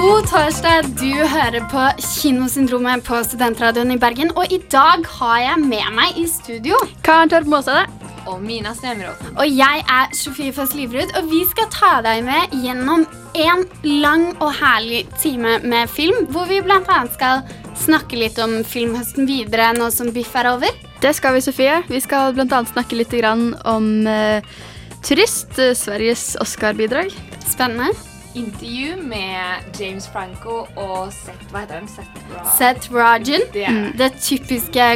God torsdag, du hører på Kinosyndromet på Studentradioen i Bergen. Og i dag har jeg med meg i studio. Karen Torp Måsade. Og Mina Stemråd. Og jeg er Sofie Foss Livrud, og vi skal ta deg med gjennom en lang og herlig time med film, hvor vi bl.a. skal snakke litt om filmhøsten videre nå som Biff er over. Det skal vi, Sofie. Vi skal bl.a. snakke litt om uh, Turist, eh, Sveriges Oscar-bidrag. Spennende. Intervju med James Franco og Seth Hva heter han? Seth Ra Seth Rajan. Det mm, Det typiske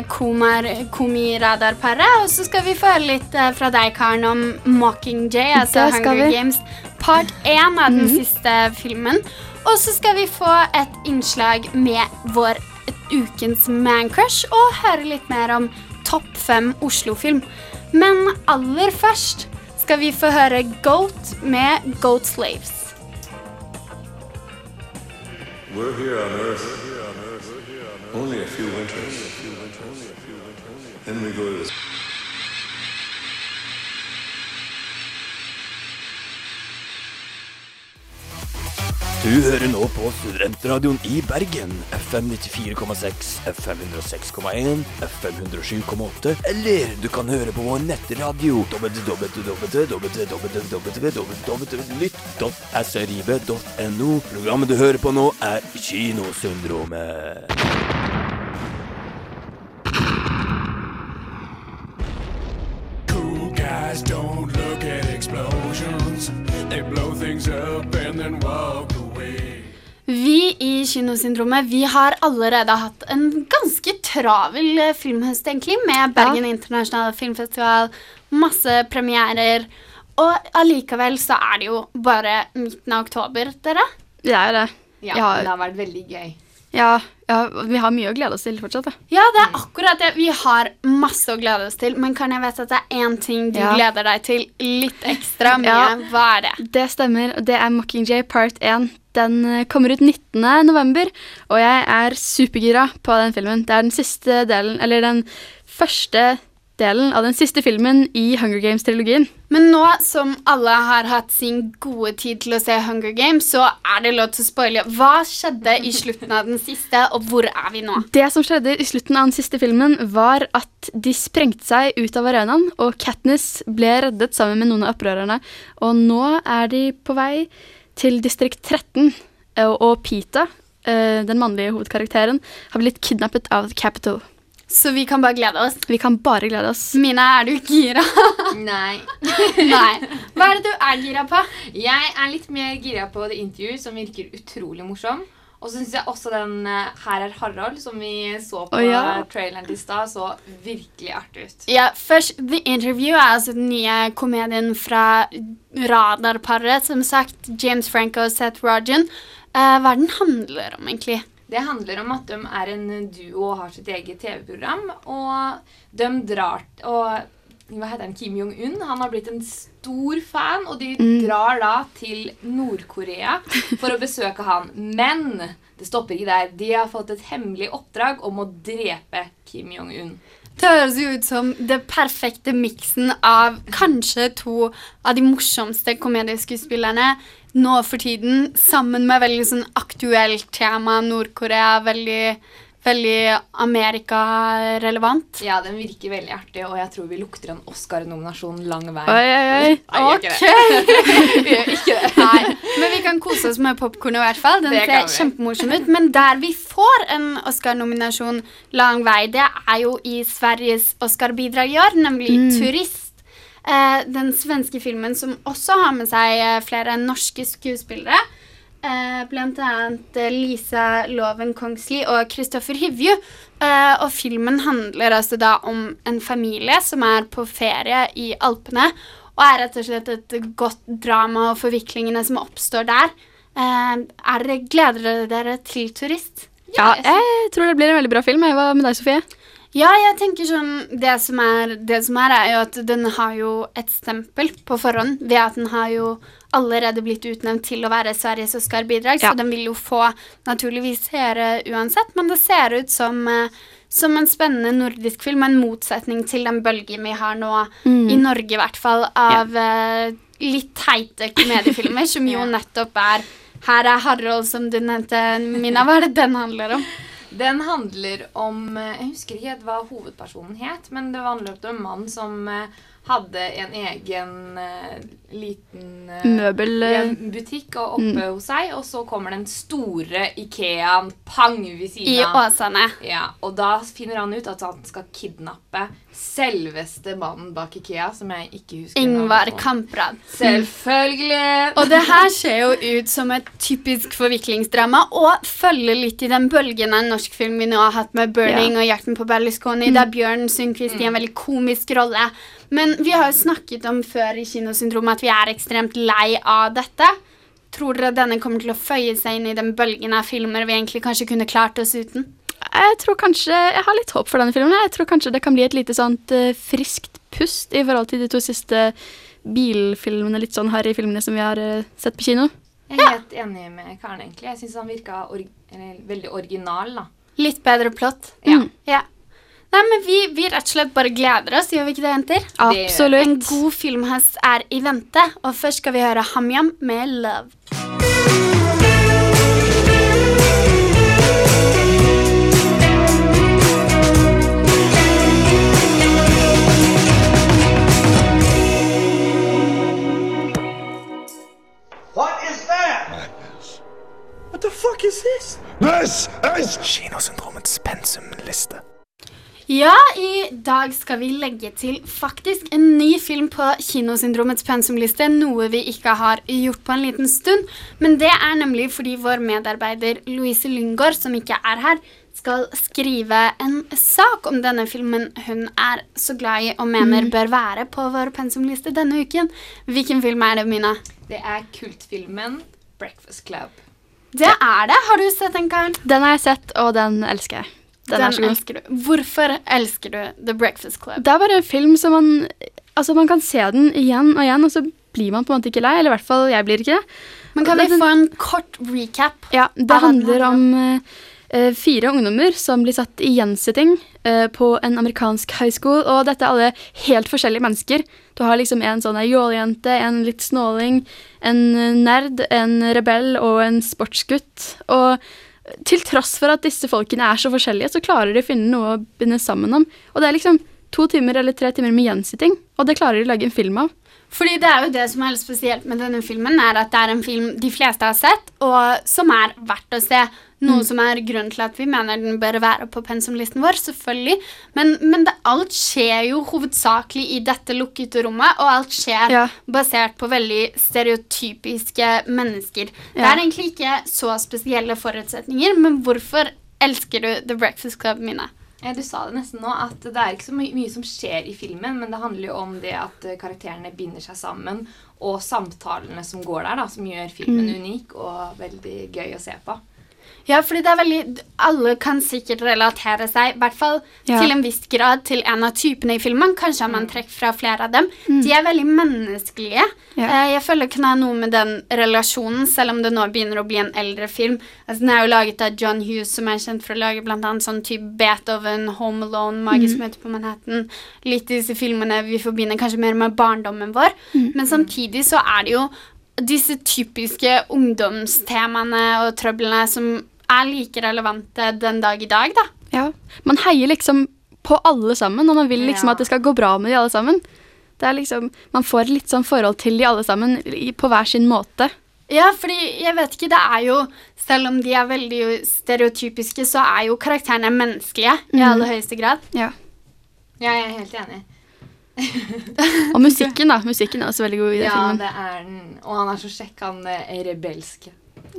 komiradarparet. Og så skal vi få høre litt eh, fra deg, Karen, om Mockingjay, altså Hunger vi. Games part 1 av den siste filmen. Og så skal vi få et innslag med vår ukens mancrush og høre litt mer om topp fem Oslo-film. Men aller først skal vi få høre Goat med Goat Slaves. We're here on Earth. Only a few winters. Then we go to the Du hører nå på Studentradioen i Bergen. FM 94,6, FM 106,1, FM 107,8. Eller du kan høre på vår nettradio www.lytt.srib.no. Programmet du hører på nå, er Kinosyndromet. Cool guys don't look at explosions. They blow things up Vi i Kinosyndromet vi har allerede hatt en ganske travel eh, filmhøst, egentlig, med Bergen internasjonale filmfestival, masse premierer. Og allikevel så er det jo bare midten av oktober, dere. Det er jo det. Ja, Ja. det har vært veldig gøy. Ja, ja, vi har mye å glede oss til fortsatt. Da. Ja, det er akkurat det. Vi har masse å glede oss til. Men kan jeg vite at det er én ting du Ja. gleder deg til litt ekstra mye? Ja. Hva er det? Det stemmer, og det er Mockingjay part 1. Den eh, kommer ut 19. november, og jeg er supergira på den filmen. Det er den siste delen, eller den første delen av den siste filmen i Hunger Games-trilogien. Men nå som alle har hatt sin gode tid til å se Hunger Games, så er det lov til å spoile. Hva skjedde i slutten av den siste, og hvor er vi nå? Det som skjedde i slutten av den siste filmen, var at de sprengte seg ut av arenaen, og Katniss ble reddet sammen med noen av opprørerne. Og nå er de på vei til distrikt 13, eh, og Pita, eh, den mannlige hovedkarakteren, har blitt kidnappet av Capital. Så vi kan bare glede oss. Vi kan bare glede oss. Mina, er du gira? Nei. Nei. Hva er det du er gira på? Jeg er litt mer gira på det intervjuet, som virker utrolig morsom. Og så syns jeg også den eh, Her er Harald, som vi så på Å, ja. traileren til stad, så virkelig artig ut. Ja, først, The Interview er altså den nye komedien fra radarparet, som sagt, James Franco og Seth Rogen. Eh, hva er den handler om, egentlig? Det handler om at de er en duo og har sitt eget TV-program. Og de drar og hva heter han, Kim Jong-un han har blitt en stor fan, og de drar da til Nord-Korea for å besøke han. Men det stopper ikke der. De har fått et hemmelig oppdrag om å drepe Kim Jong-un. Det høres jo ut som det perfekte miksen av kanskje to av de morsomste komedieskuespillerne nå for tiden, sammen med veldig sånn aktuelt tema. Nord-Korea, veldig, veldig Amerika-relevant. Ja, den virker veldig artig, og jeg tror vi lukter en Oscar-nominasjon lang vei. Oi, oi, oi. Nei, gjør ikke det. Vi gjør ikke det. Nei, men vi kan kose oss med popkornet i hvert fall. Den Det ser kjempemorsom ut. Men der vi får en Oscar-nominasjon lang vei, det er jo i Sveriges Oscar-bidrag i år, nemlig Turist. Eh, den svenske filmen som også har med seg eh, flere norske skuespillere. Eh, blant annet eh, Lisa Loven Kongsli og Kristoffer Hivju. Eh, og filmen handler altså da om en familie som er på ferie i Alpene. Og er rett og slett et godt drama og forviklingene som oppstår der. Er gleder dere dere til Turist? Ja, jeg tror det blir en veldig bra film. Hva med deg, Sofie. Ja, jeg tenker sånn det som, er, det som er, er jo at den har jo et stempel på forhånd ved at den har jo allerede blitt utnevnt til å være Sveriges Oscar-bidrag, Ja. så den vil jo få naturligvis seere uansett, men det ser ut som, eh, som en spennende nordisk film, en motsetning til den bølgen vi har nå, i Norge i hvert fall, av ja. litt teite komediefilmer, som jo nettopp er Her er Harald, som du nevnte, Mina. Hva er det den handler om? Den handler om eh, Jeg husker ikke hva hovedpersonen het, men det handler om en mann som eh, hadde en egen uh, liten uh, Møbelbutikk eh, ja, butikk oppe hos seg, og så kommer den store Ikeaen pang ved siden av. Åsane. Ja, og da finner han ut at han skal kidnappe selveste mannen bak Ikea, som jeg ikke husker Ingvar. Kamprad. Selvfølgelig! Og det her ser jo ut som et typisk forviklingsdrama, og følger litt i den bølgen av norsk film vi nå har hatt med 'Burning' og 'Jakten på Berlusconi', der Bjørn Sundquist i en veldig komisk rolle. Men vi har jo snakket om før i Kinosyndrom at vi er ekstremt lei av dette. Tror dere denne kommer til å føye seg inn i den bølgen av filmer vi egentlig kanskje kunne klart oss uten? Jeg tror kanskje, jeg har litt håp for denne filmen. Jeg tror kanskje det kan bli et lite sånt eh, friskt pust i forhold til de to siste bilfilmene, litt sånn harry filmene som vi har eh, sett på kino. Jeg er helt enig med Karen, egentlig. Jeg syns han virka or eller, veldig original, da. Litt bedre plott? Ja. Ja. Nei, men vi, vi rett og slett bare gleder oss, gjør vi ikke det, jenter? Absolutt. En god filmhest er i vente, og først skal vi høre HamYam med Love. Dag skal vi legge til faktisk en ny film på Kinosyndromets pensumliste, noe vi ikke har gjort på en liten stund. Men det er nemlig fordi vår medarbeider Louise Lyngård, som ikke er her, skal skrive en sak om denne filmen hun er så glad i og mener bør være på vår pensumliste denne uken. Hvilken film er det, Mina? Det er kultfilmen Breakfast Club. Det er det. Har du sett den, Karen? Den har jeg sett, og den elsker jeg. Den, er så god. elsker du. Hvorfor elsker du The Breakfast Club? Det er bare en film som man Altså, man kan se den igjen og igjen, og så blir man på en måte ikke lei. Eller i hvert fall jeg blir ikke det. Men kan vi få en kort recap? Ja, det handler om eh, eh, fire ungdommer som blir satt i gjensitting uh, på en amerikansk high school. Og dette er alle helt forskjellige mennesker. Du har liksom en sånn jålejente, en litt snåling, en eh, nerd, en rebell og en sportsgutt. Og til tross for at disse folkene er så forskjellige, så klarer de å finne noe å binde sammen om. Og det er liksom to timer eller tre timer med gjensitting, og det klarer de å lage en film av. Fordi det er jo det som er litt spesielt med denne filmen, er at det er en film de fleste har sett, og som er verdt å se. Noe som er grunnen til at vi mener den bør være på pensumlisten vår, selvfølgelig. Men, men det, alt skjer jo hovedsakelig i dette lukkede rommet, og alt skjer Ja. basert på veldig stereotypiske mennesker. Det er egentlig ikke så spesielle forutsetninger, men hvorfor elsker du The Breakfast Club, Mina? Du sa det nesten nå, at det er ikke så my mye som skjer i filmen, men det handler jo om det at eh, karakterene binder seg sammen, og samtalene som går der, da, som gjør filmen unik og veldig gøy å se på. Ja, fordi det er veldig Alle kan sikkert relatere seg, i hvert fall Ja. til en viss grad, til en av typene i filmen. Kanskje har man trekk fra flere av dem. De er veldig menneskelige. Ja. Eh, jeg føler det er noe med den relasjonen, selv om det nå begynner å bli en eldre film. Altså, den er jo laget av John Hughes, som er kjent for å lage blant annet sånn type Beethoven, Home Alone, Magisk møte på Manhattan. Litt disse filmene vi forbinder kanskje mer med barndommen vår. Men samtidig så er det jo disse typiske ungdomstemaene og trøblene som er like relevante den dag i dag, da. Ja. Man heier liksom på alle sammen, og man vil liksom Ja. at det skal gå bra med de alle sammen. Det er liksom, Man får litt sånn forhold til de alle sammen på hver sin måte. Ja, fordi jeg vet ikke, det er jo Selv om de er veldig stereotypiske, så er jo karakterene menneskelige i aller høyeste grad. Ja. Ja, jeg er helt enig. Og musikken, da. Musikken er også veldig god i den Ja, filmen. det er den. Og han er så kjekk, han er rebelske,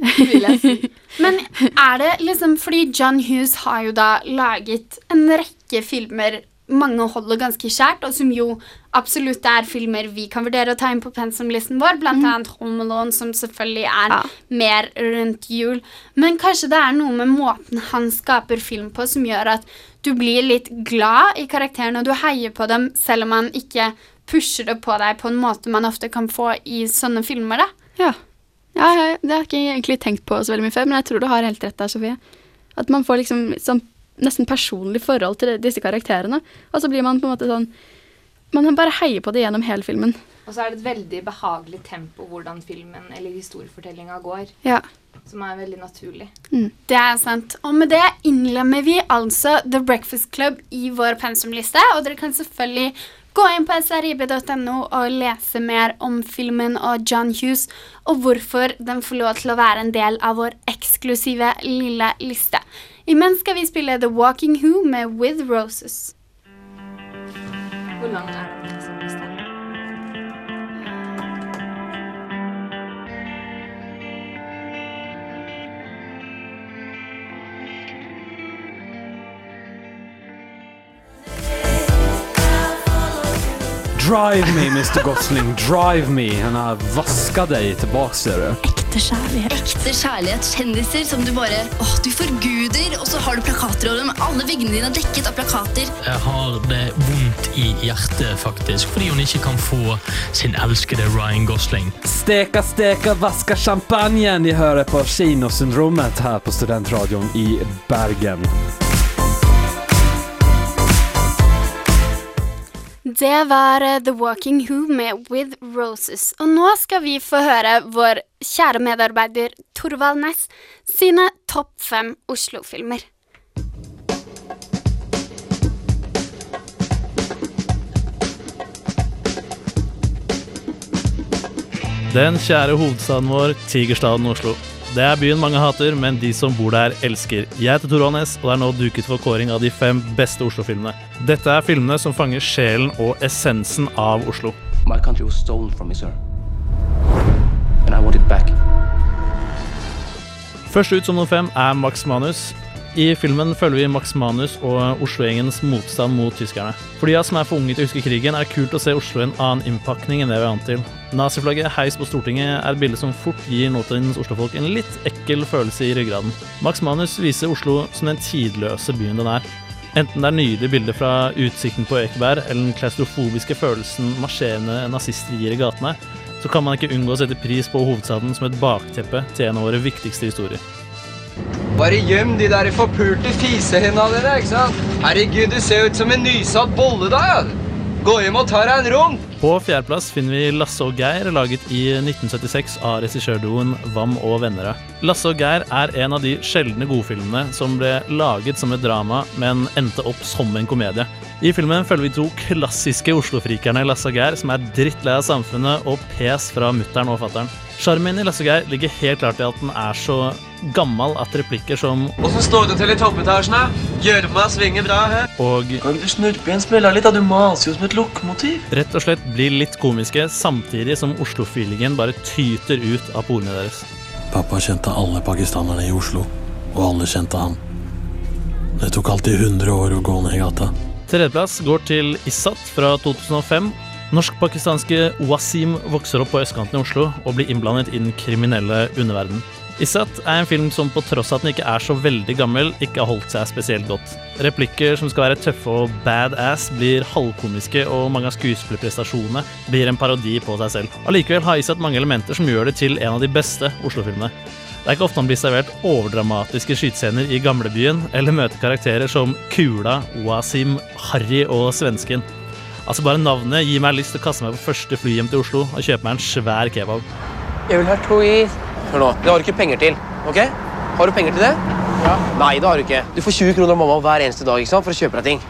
vil jeg si. Men er det liksom Fordi John Hughes har jo da laget en rekke filmer mange holder ganske kjært, og som jo absolutt er filmer vi kan vurdere å ta inn på pensumlisten vår, blant annet Home Alone, som selvfølgelig er Ja. mer rundt jul. Men kanskje det er noe med måten han skaper film på som gjør at du blir litt glad i karakterene, og du heier på dem selv om han ikke pusher det på deg på en måte man ofte kan få i sånne filmer. da. Ja. Ja ja, det har jeg ikke egentlig tenkt på så veldig mye før, men jeg tror du har helt rett der, Sofie. At man får liksom sånn nesten personlig forhold til disse karakterene, og så blir man på en måte sånn Man bare heier på det gjennom hele filmen. Og så er det et veldig behagelig tempo hvordan filmen eller historiefortellinga går. Ja. Som er veldig naturlig. Det er sant. Og med det innlemmer vi altså The Breakfast Club i vår pensumliste. Og dere kan selvfølgelig gå inn på srib.no og lese mer om filmen og John Hughes, og hvorfor den får lov til å være en del av vår eksklusive lille liste. Imens skal vi spille The Walking Who med With Roses. Hvor lang er den Drive me, Mr. Gosling. Drive me. Han har vaska deg tilbake, ser du. Ekte kjærlighet. Ekte kjærlighet. Kjendiser som du bare åh, du forguder, og så har du plakater over dem. Alle veggene dine er dekket av plakater. Jeg har det vondt i hjertet, faktisk, fordi hun ikke kan få sin elskede Ryan Gosling. Steka, steka, vaska champagnen. De hører på Kinosyndromet her på Studentradioen i Bergen. Det var eh, The Walking Who med With Roses. Og nå skal vi få høre vår kjære medarbeider Torvald Næss sine topp fem Oslo-filmer. Den kjære hovedstaden vår, tigerstaden Oslo. Det er byen mange hater, men de som bor der, elsker. Jeg heter Tor Aanes, og det er nå duket for kåring av de fem beste Oslo-filmene. Dette er filmene som fanger sjelen og essensen av Oslo. My country was stolen from me, sir. And I want it back. Først ut som nummer fem er Max Manus. I filmen følger vi Max Manus og Oslo-gjengens motstand mot tyskerne. For de som er for unge til å huske krigen, er det kult å se Oslo i en annen innpakning enn det vi er vant til. Naziflagget heis på Stortinget er et bilde som fort gir nåtidens Oslofolk en litt ekkel følelse i ryggraden. Max Manus viser Oslo som den tidløse byen den er. Enten det er nydelige bilder fra utsikten på Ekeberg, eller den klaustrofobiske følelsen marsjerende nazister gir i gatene, så kan man ikke unngå å sette pris på hovedstaden som et bakteppe til en av våre viktigste historier. Bare gjem de der forpulte fisehenda dere, ikke sant? Herregud, du ser ut som en nysatt bolle da, ja. Gå hjem og ta deg en rom! På fjerdeplass finner vi Lasse og Geir, laget i 1976 av regissørduoen Vam og Vennera. Lasse og Geir er en av de sjeldne godfilmene som ble laget som et drama, men endte opp som en komedie. I filmen følger vi to klassiske Oslo-frikerne Lasse og Geir, som er drittlei av samfunnet og pes fra mutter'n og fatter'n. Sjarmen i Lasse og Geir ligger helt klart i at den er så gammel at replikker som Åssen står det til i toppetasjen, da? Gjørma svinger bra her. og Kan du snurpe igjen smella litt, da? Du maser jo som et lokomotiv. rett og slett blir litt komiske, samtidig som Oslo-feelingen bare tyter ut av porene deres. Pappa kjente alle pakistanerne i Oslo, og alle kjente han. Det tok alltid 100 år å gå ned gata. Tredjeplass går til Issat fra 2005. Norsk-pakistanske Wasim vokser opp på østkanten i Oslo og blir innblandet i den kriminelle underverden. Issat er en film som på tross av at den ikke er så veldig gammel, ikke har holdt seg spesielt godt. Replikker som skal være tøffe og badass, blir halvkomiske, og mange av skuespillerprestasjonene blir en parodi på seg selv. Allikevel har Issat mange elementer som gjør det til en av de beste Oslo-filmene. Det er ikke ofte han blir servert overdramatiske skytescener i gamlebyen, eller møter karakterer som Kula, Wasim, Harry og Svensken. Altså Bare navnet gir meg lyst til å kaste meg på første fly hjem til Oslo og kjøpe meg en svær kebab. Jeg vil ha to is. Hør nå, det har du ikke penger til, ok? Har du penger til det? Ja. Nei, det har du ikke. Du får 20 kroner av mamma hver eneste dag ikke sant, for å kjøpe deg ting.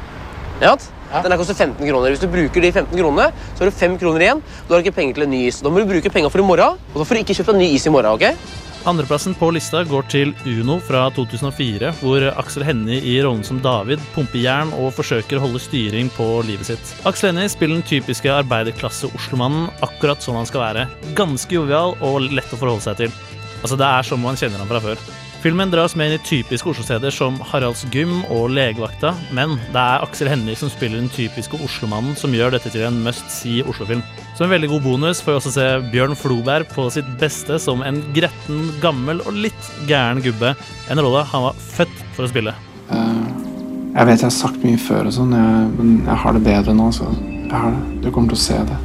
Ja? Den her koster 15 kroner. Hvis du bruker de 15 kronene, så har du 5 kroner igjen. Da har du ikke penger til en ny is. Da må du bruke penger for i morgen, og da får du ikke kjøpt deg ny is i morgen, ok? Andreplassen på lista går til Uno fra 2004, hvor Aksel Hennie i rollen som David pumper jern og forsøker å holde styring på livet sitt. Aksel Hennie spiller den typiske arbeiderklasse-oslomannen akkurat sånn han skal være. Ganske jovial og lett å forholde seg til. Altså Det er som man kjenner ham fra før. Filmen dras med inn i typiske Oslo-steder som Haralds Gym og Legevakta, men det er Aksel Hennie som spiller den typiske Oslomannen som gjør dette til en must see Oslo-film. Som en veldig god bonus får vi også se Bjørn Floberg på sitt beste som en gretten, gammel og litt gæren gubbe. En rolle han var født for å spille. Jeg vet jeg har sagt mye før, og sånn, men jeg har det bedre nå. så jeg har det. Du kommer til å se det.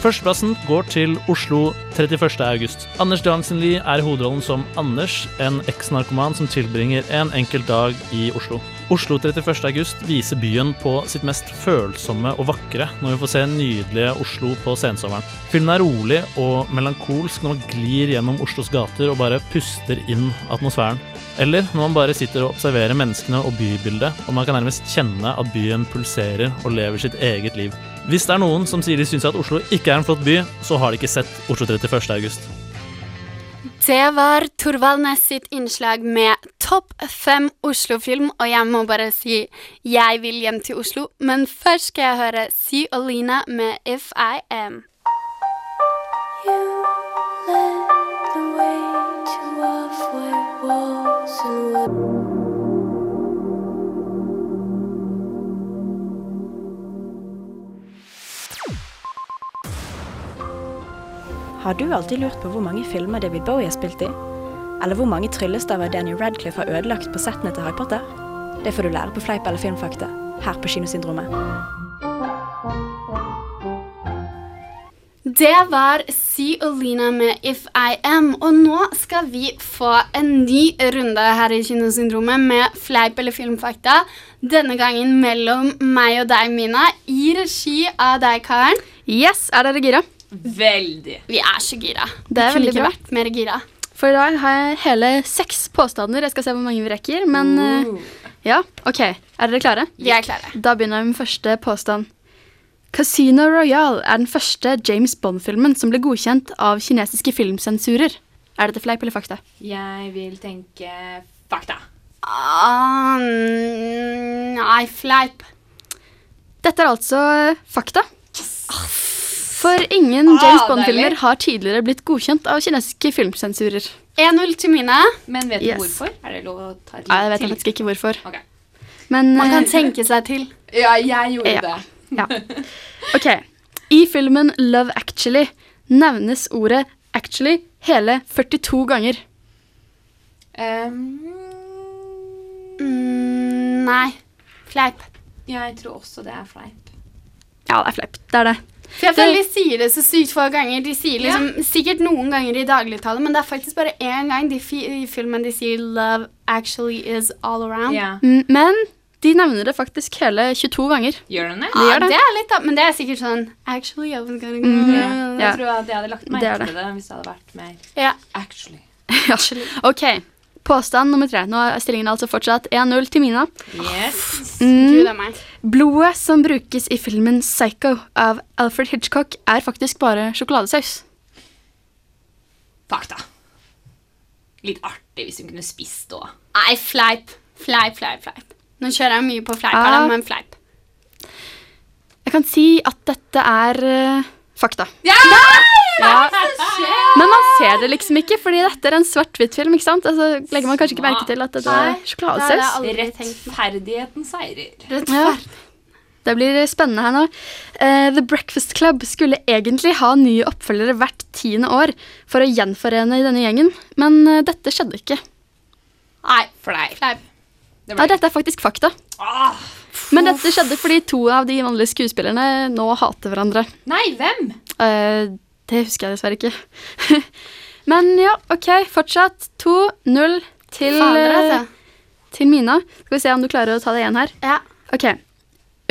Førsteplassen går til Oslo 31. august. Anders Johnson-Lie er i hovedrollen som Anders, en eks-narkoman som tilbringer en enkelt dag i Oslo. Oslo 31. august viser byen på sitt mest følsomme og vakre når vi får se nydelige Oslo på sensommeren. Filmen er rolig og melankolsk når man glir gjennom Oslos gater og bare puster inn atmosfæren. Eller når man bare sitter og observerer menneskene og bybildet, og man kan nærmest kjenne at byen pulserer og lever sitt eget liv. Hvis det er noen som sier de syns at Oslo ikke er en flott by, så har de ikke sett Oslo 31. Det var Torvald Næss sitt innslag med Topp fem Oslo-film, og jeg må bare si jeg vil hjem til Oslo, men først skal jeg høre Sy og Lina med If I Am. Har du alltid lurt på hvor mange filmer David Bowie har spilt i? Eller hvor mange tryllestaver Daniel Radcliffe har ødelagt på settene til Harry Potter? Det får du lære på Fleip eller filmfakta, her på Kinosyndromet. Det var Si og Lina med If I Am, og nå skal vi få en ny runde her i Kinosyndromet med fleip eller filmfakta. Denne gangen mellom meg og deg, Mina, i regi av deg, Karen. Yes, er dere gira? Veldig. Vi er så gira. Det er vi veldig bra. vært mer gira. For i dag har jeg hele seks påstander. Jeg skal se hvor mange vi rekker. Men uh. ja, OK. Er dere klare? Vi er klare. Da begynner jeg med første påstand. Casino Royale er den første James Bond-filmen som ble godkjent av kinesiske filmsensurer. Er dette fleip eller fakta? Jeg vil tenke fakta. Ah, mm, nei, fleip. Dette er altså fakta. fakta. For ingen Ah, James Bond-filmer har tidligere blitt godkjent av kinesiske filmsensurer. 1-0 til mine. Men vet du Yes. hvorfor? Er det lov å ta et Nei, jeg vet til? faktisk ikke hvorfor. Okay. Men Man kan eh, tenke seg til. Ja, jeg gjorde Ja. det. Ja. OK. I filmen Love Actually nevnes ordet 'actually' hele 42 ganger. Mm, nei. Fleip. Jeg tror også det er fleip. Ja, det er fleip. Det er det. For jeg føler de sier det så sykt få ganger. De sier liksom sikkert noen ganger i dagligtale, men det er faktisk bare én gang de i filmen de sier 'love actually is all around'. Ja. Men de nevner det faktisk hele 22 ganger. Gjør den det? De det. det er litt da, men det er sikkert sånn Actually, I was gonna go Mhm. Jeg tror at jeg hadde lagt meg merke er det. det hvis det hadde vært mer yeah. actually. Ja. OK. Påstand nummer tre. Nå er stillingen altså fortsatt 1-0 til Mina. Yes. Mm. Gud er meg. Blodet som brukes i filmen Psycho av Alfred Hitchcock, er faktisk bare sjokoladesaus. Fakta. Litt artig hvis hun kunne spist òg. Nei, fleip. Fleip, fleip, fleip. Nå kjører jeg mye på fleip her, da, men fleip. Jeg kan si at dette er uh, fakta. Ja! Ja. Men man ser det liksom ikke, fordi dette er en svart-hvitt-film. ikke sant? Altså, legger man kanskje ikke merke til at det er sjokoladesaus. Rettferdigheten seirer. Ja. Det blir spennende her nå. Uh, The Breakfast Club skulle egentlig ha nye oppfølgere hvert tiende år for å gjenforene i denne gjengen, men uh, dette skjedde ikke. Nei, fleip. Nei, dette er faktisk fakta. Men dette skjedde fordi to av de vanlige skuespillerne nå hater hverandre. Nei, hvem? Eh, det husker jeg dessverre ikke. Men ja, OK, fortsatt 2-0 til, eh, altså. til Mina. Skal vi se om du klarer å ta det igjen her. Ja. Ok.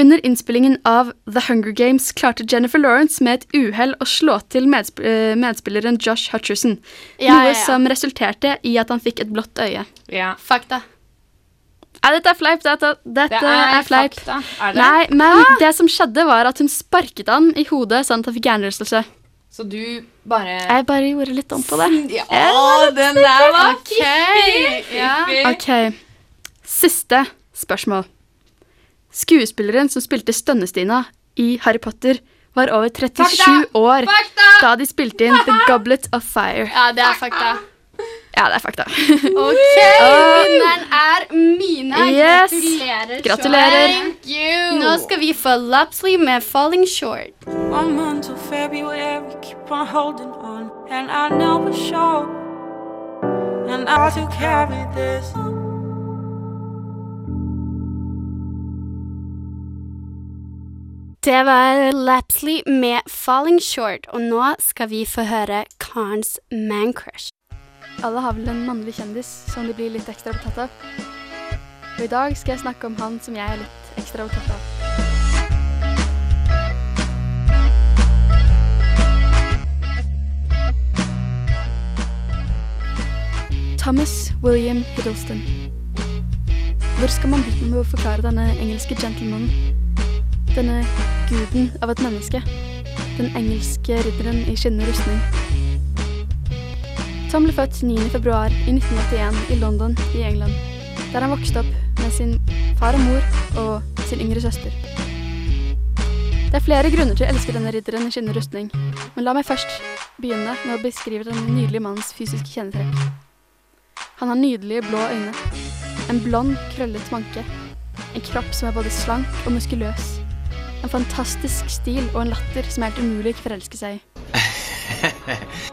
Under innspillingen av The Hunger Games klarte Jennifer Lawrence med et uhell å slå til medsp eh, medspilleren Josh Hutcherson. Ja, noe ja, ja. som resulterte i at han fikk et blått øye. Ja. Fakta. Nei, dette er fleip. Dette, dette Det er er, fleip. fakta. Er det? Nei, men det som skjedde, var at hun sparket han i hodet sånn at han fikk hjernerystelse. Så du bare Jeg bare gjorde litt om på det. Ja, den der var Ok, ja. Ok, Siste spørsmål. Skuespilleren som spilte Stønnestina i Harry Potter, var over 37 Fakta! år Fakta! da de spilte inn The Goblet of Fire. Ja, det er fakta. Ja, det er fakta. OK, vinneren er Mina. Yes. Gratulerer. Gratulerer. Thank you. Nå skal vi få Lapsley med 'Falling Short'. One month till February, keep on holding on, and I know for sure. And I to carry this. Det var Lapsley med 'Falling Short', og nå skal vi få høre Karns mancrush. Alle har vel en mannlig kjendis som de blir litt ekstra opptatt av. Og i dag skal jeg snakke om han som jeg er litt ekstra opptatt av. Thomas William Hiddleston. Hvor skal man begynne med å forklare denne engelske gentlemanen? Denne guden av et menneske. Den engelske ridderen i skinnende rustning. Tom ble født 9. februar i 1981 i London i England, der han vokste opp med sin far og mor og sin yngre søster. Det er flere grunner til å elske denne ridderen i skinnende rustning, men la meg først begynne med å beskrive den nydelige mannens fysiske kjennetrekk. Han har nydelige blå øyne, en blond, krøllet manke, en kropp som er både slank og muskuløs, en fantastisk stil og en latter som er helt umulig å forelske seg i.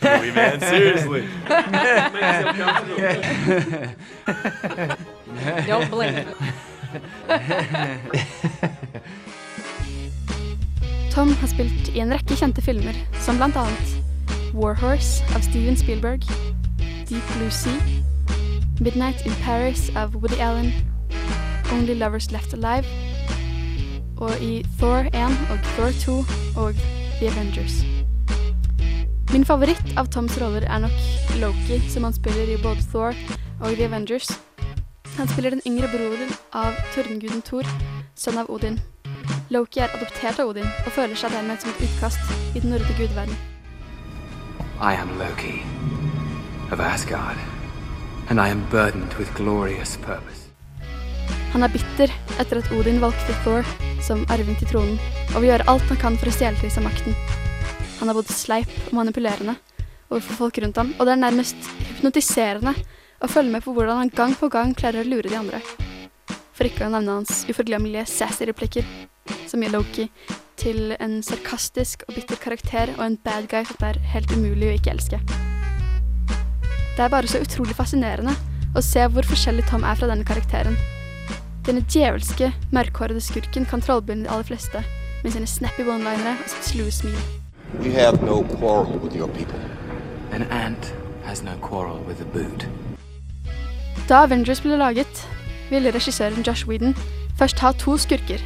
Louis, man, seriously. Don't blink. Tom har spilt i en rekke kjente filmer, som annet Warhorse av Steven Spielberg, Deep Blue Sea, Midnight in Paris av Woody Allen, Only Lovers Left Alive, og i Thor 1 og Thor 2 og The Avengers. Min favoritt av Toms roller er nok Loki, som han spiller i både Thor og The Avengers. Han spiller den yngre broren av tordenguden Thor, sønn av Odin. Loki er adoptert av Odin og føler seg dermed som et utkast i den nordiske gudeverden. I am Loki of Asgard, Han er bitter etter at Odin valgte Thor som arving til tronen, og vil gjøre alt han kan for å stjele til seg makten. Han er både sleip og manipulerende overfor folk rundt ham, og det er nærmest hypnotiserende å følge med på hvordan han gang på gang klarer å lure de andre. For ikke å nevne hans uforglemmelige sassy replikker, som gjør Loki til en sarkastisk og bitter karakter og en bad guy som det er helt umulig å ikke elske. Det er bare så utrolig fascinerende å se hvor forskjellig Tom er fra denne karakteren. Denne djevelske, mørkhårede skurken kan trollbinde de aller fleste med sine snappy one-linere og sitt slue smil. We have no quarrel with your people. An ant has no quarrel with a boot. Da Avengers ble laget, ville regissøren Josh Whedon først ha to skurker,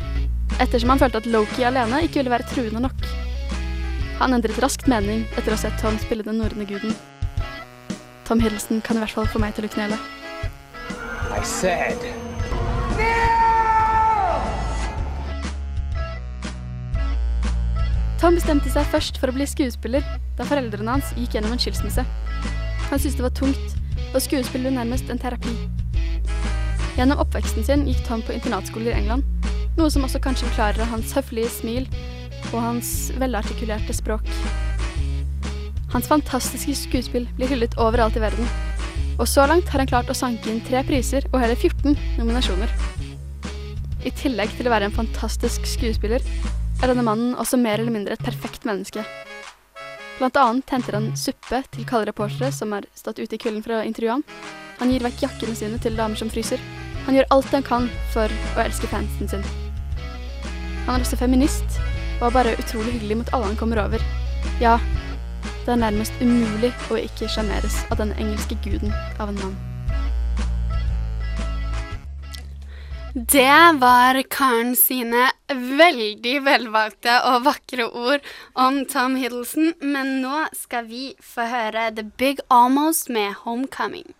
ettersom han følte at Loki alene ikke ville være truende nok. Han endret raskt mening etter å ha sett Tom spille den norrøne guden. Tom Hiddleston kan i hvert fall få meg til å knele. I said. Tom bestemte seg først for å bli skuespiller da foreldrene hans gikk gjennom en skilsmisse. Han syntes det var tungt, og skuespill ble nærmest en terapi. Gjennom oppveksten sin gikk Tom på internatskoler i England, noe som også kanskje forklarer hans høflige smil og hans velartikulerte språk. Hans fantastiske skuespill blir hyllet overalt i verden, og så langt har han klart å sanke inn tre priser og hele 14 nominasjoner. I tillegg til å være en fantastisk skuespiller, er denne mannen også mer eller mindre et perfekt menneske. Blant annet henter han suppe til kalde reportere som er stått ute i kulden for å intervjue ham. Han gir vekk jakkene sine til damer som fryser. Han gjør alt han kan for å elske fansen sin. Han er også feminist, og er bare utrolig hyggelig mot alle han kommer over. Ja, det er nærmest umulig å ikke sjarmeres av den engelske guden av en mann. Det var Karen sine veldig velvalgte og vakre ord om Tom Hiddleston, men nå skal vi få høre The Big Almost med Homecoming.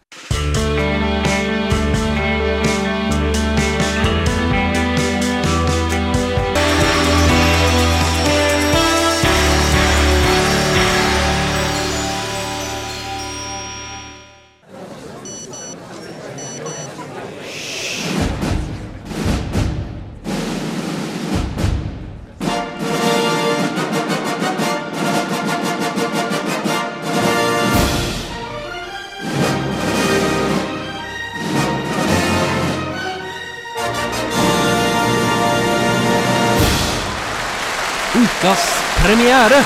Veckas premiere.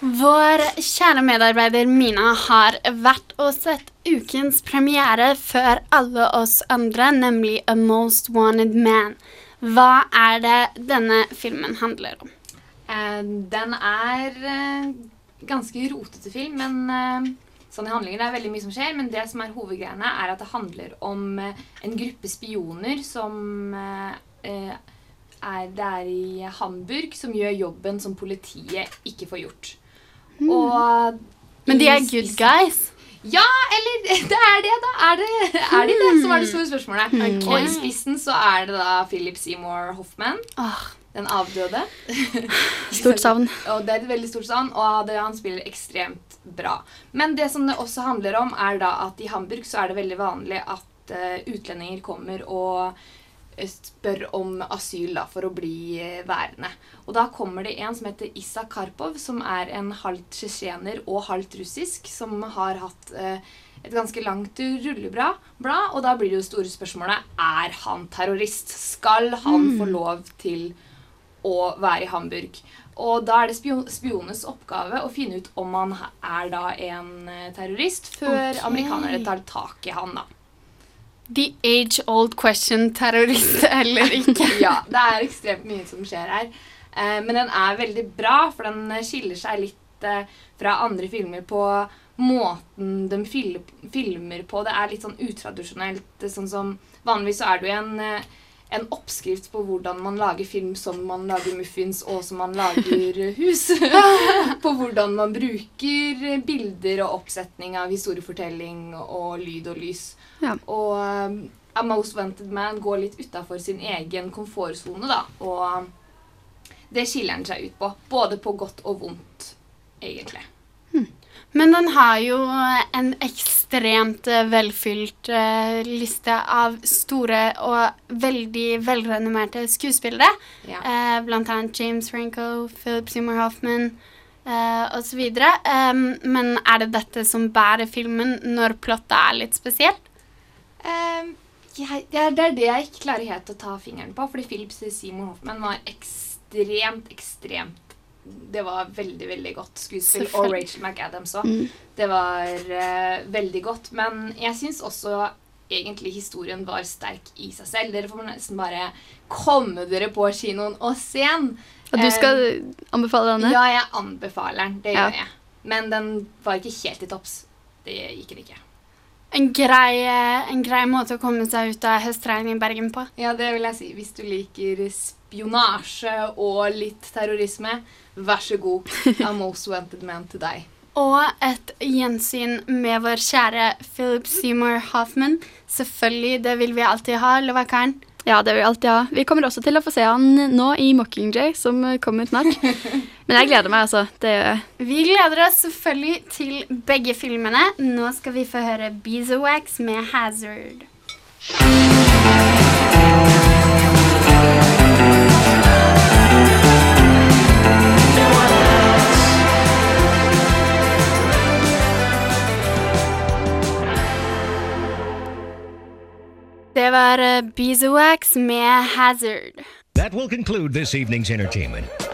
Vår kjære medarbeider Mina har vært og sett ukens premiere før alle oss andre, nemlig A Most Wanted Man. Hva er det denne filmen handler om? Uh, den er uh, ganske rotete film, men eh, sånn i handlingen. det er veldig mye som skjer. Men det som er hovedgreiene, er at det handler om eh, en gruppe spioner som eh, eh, er, Det er i Hamburg, som gjør jobben som politiet ikke får gjort. Mm. Og Men de er good guys? Ja, eller det er det, da. Er, det, er de det, som er det store spørsmålet. Okay. Og i spissen så er det da Philip Seymour Hoffman. Den avdøde. Stort savn. Og det er et veldig stort savn, og han spiller ekstremt bra. Men det som det også handler om, er da at i Hamburg så er det veldig vanlig at eh, utlendinger kommer og eh, spør om asyl da, for å bli eh, værende. Og da kommer det en som heter Issa Karpov, som er en halvt tsjetsjener og halvt russisk, som har hatt eh, et ganske langt rulleblad, og da blir det jo store spørsmålet er han terrorist. Skal han Mm. få lov til å være i Hamburg? Og da er det spio spionenes oppgave å finne ut om han er da en eh, terrorist, før okay. amerikanerne tar tak i han, da. The age old question terrorist eller ikke. ja, det er ekstremt mye som skjer her. Eh, men den er veldig bra, for den eh, skiller seg litt eh, fra andre filmer på måten de fil filmer på. Det er litt sånn utradisjonelt. Sånn som Vanligvis så er det jo en, eh, en oppskrift på hvordan man lager film som man lager muffins, og som man lager hus. på hvordan man bruker bilder og oppsetning av historiefortelling og lyd og lys. Ja. Og um, A Most Wanted Man går litt utafor sin egen komfortsone, da. Og det skiller han seg ut på. Både på godt og vondt, egentlig. Men den har jo en ekstremt eh, velfylt uh, liste av store og veldig velrenommerte skuespillere. Ja. Uh, blant annet James Franco, Philip Seymour Hoffman uh, osv. Um, men er det dette som bærer filmen når plottet er litt spesielt? Um, jeg, det, er, det er det jeg ikke klarer helt å ta fingeren på. Fordi Philip Seymour Hoffman var ekstremt, ekstremt Det var veldig, veldig godt skuespill. Og Rachel McAdams òg. Mm. Det var eh, veldig godt. Men jeg syns også egentlig historien var sterk i seg selv. Dere får nesten bare komme dere på kinoen og se den. Og du skal anbefale denne? Ja, jeg anbefaler den. Det Ja. gjør jeg. Men den var ikke helt i topps. Det gikk den ikke. En grei, eh, en grei måte å komme seg ut av høstregnet i Bergen på. Ja, det vil jeg si. Hvis du liker spionasje og litt terrorisme, vær så god. A most wanted man til deg. Og et gjensyn med vår kjære Philip Seymour Hoffman. Selvfølgelig, det vil vi alltid ha, Lovakaren. Karen? Ja, det vil vi alltid ha. Vi kommer også til å få se han nå i Mockingjay, som kommer snart. Men jeg gleder meg, altså. Det gjør jeg. Vi gleder oss selvfølgelig til begge filmene. Nå skal vi få høre Beeswax med Hazard. Det var eh, Beeswax. That will conclude this evening's entertainment.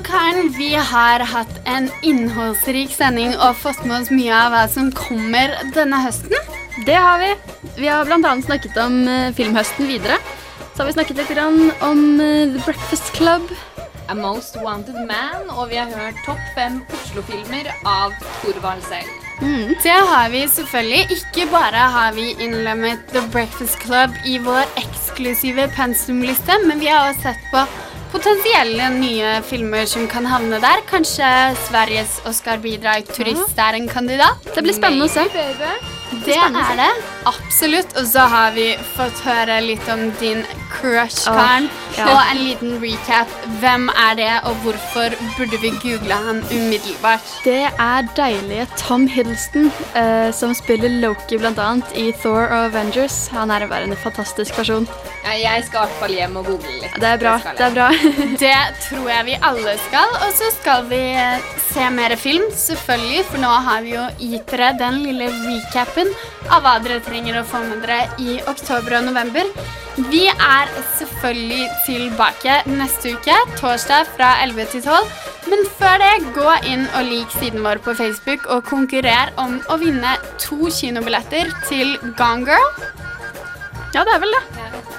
Karen, vi har hatt en innholdsrik sending og fått med oss mye av hva som kommer denne høsten. Det har vi. Vi har bl.a. snakket om eh, filmhøsten videre. Så har vi snakket litt om eh, The Breakfast Club. A Most Wanted Man, og vi har hørt topp fem Oslo-filmer av Thorvald selv. Det har vi selvfølgelig. Ikke bare har vi innlemmet The Breakfast Club i vår eksklusive pensumliste, men vi har også sett på potensielle nye filmer som kan havne der. Kanskje Sveriges Oscar-bidrag 'Turist' er en kandidat. Det blir spennende å se. Det er det. Absolutt. Og så har vi fått høre litt om din crush-karen. ja. Og en liten recap. Hvem er det, og hvorfor burde vi google han umiddelbart? Det er deilige Tom Hiddleston, uh, som spiller Loki bl.a. i Thor og Avengers. Han er bare en fantastisk person. Ja, jeg skal i hvert fall hjem og google litt. Det er bra. Det, Det er bra. Det tror jeg vi alle skal. Og så skal vi eh, se mer film, selvfølgelig, for nå har vi jo gitt dere den lille recapen av hva dere trenger å få med dere i oktober og november. Vi er selvfølgelig tilbake neste uke, torsdag fra 11 til 12. Men før det, gå inn og lik siden vår på Facebook og konkurrer om å vinne to kinobilletter til Gone Girl. Ja, det er vel det.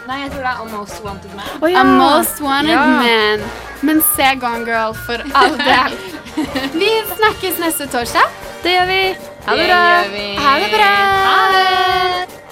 Nei, jeg tror det er A Most Wanted Man. Oh, ja. A Most Wanted Ja. Man. Men se Gone Girl for all del. Vi snakkes neste torsdag. Det gjør vi. Ha det Det bra. gjør vi. Ha det bra. Ha det.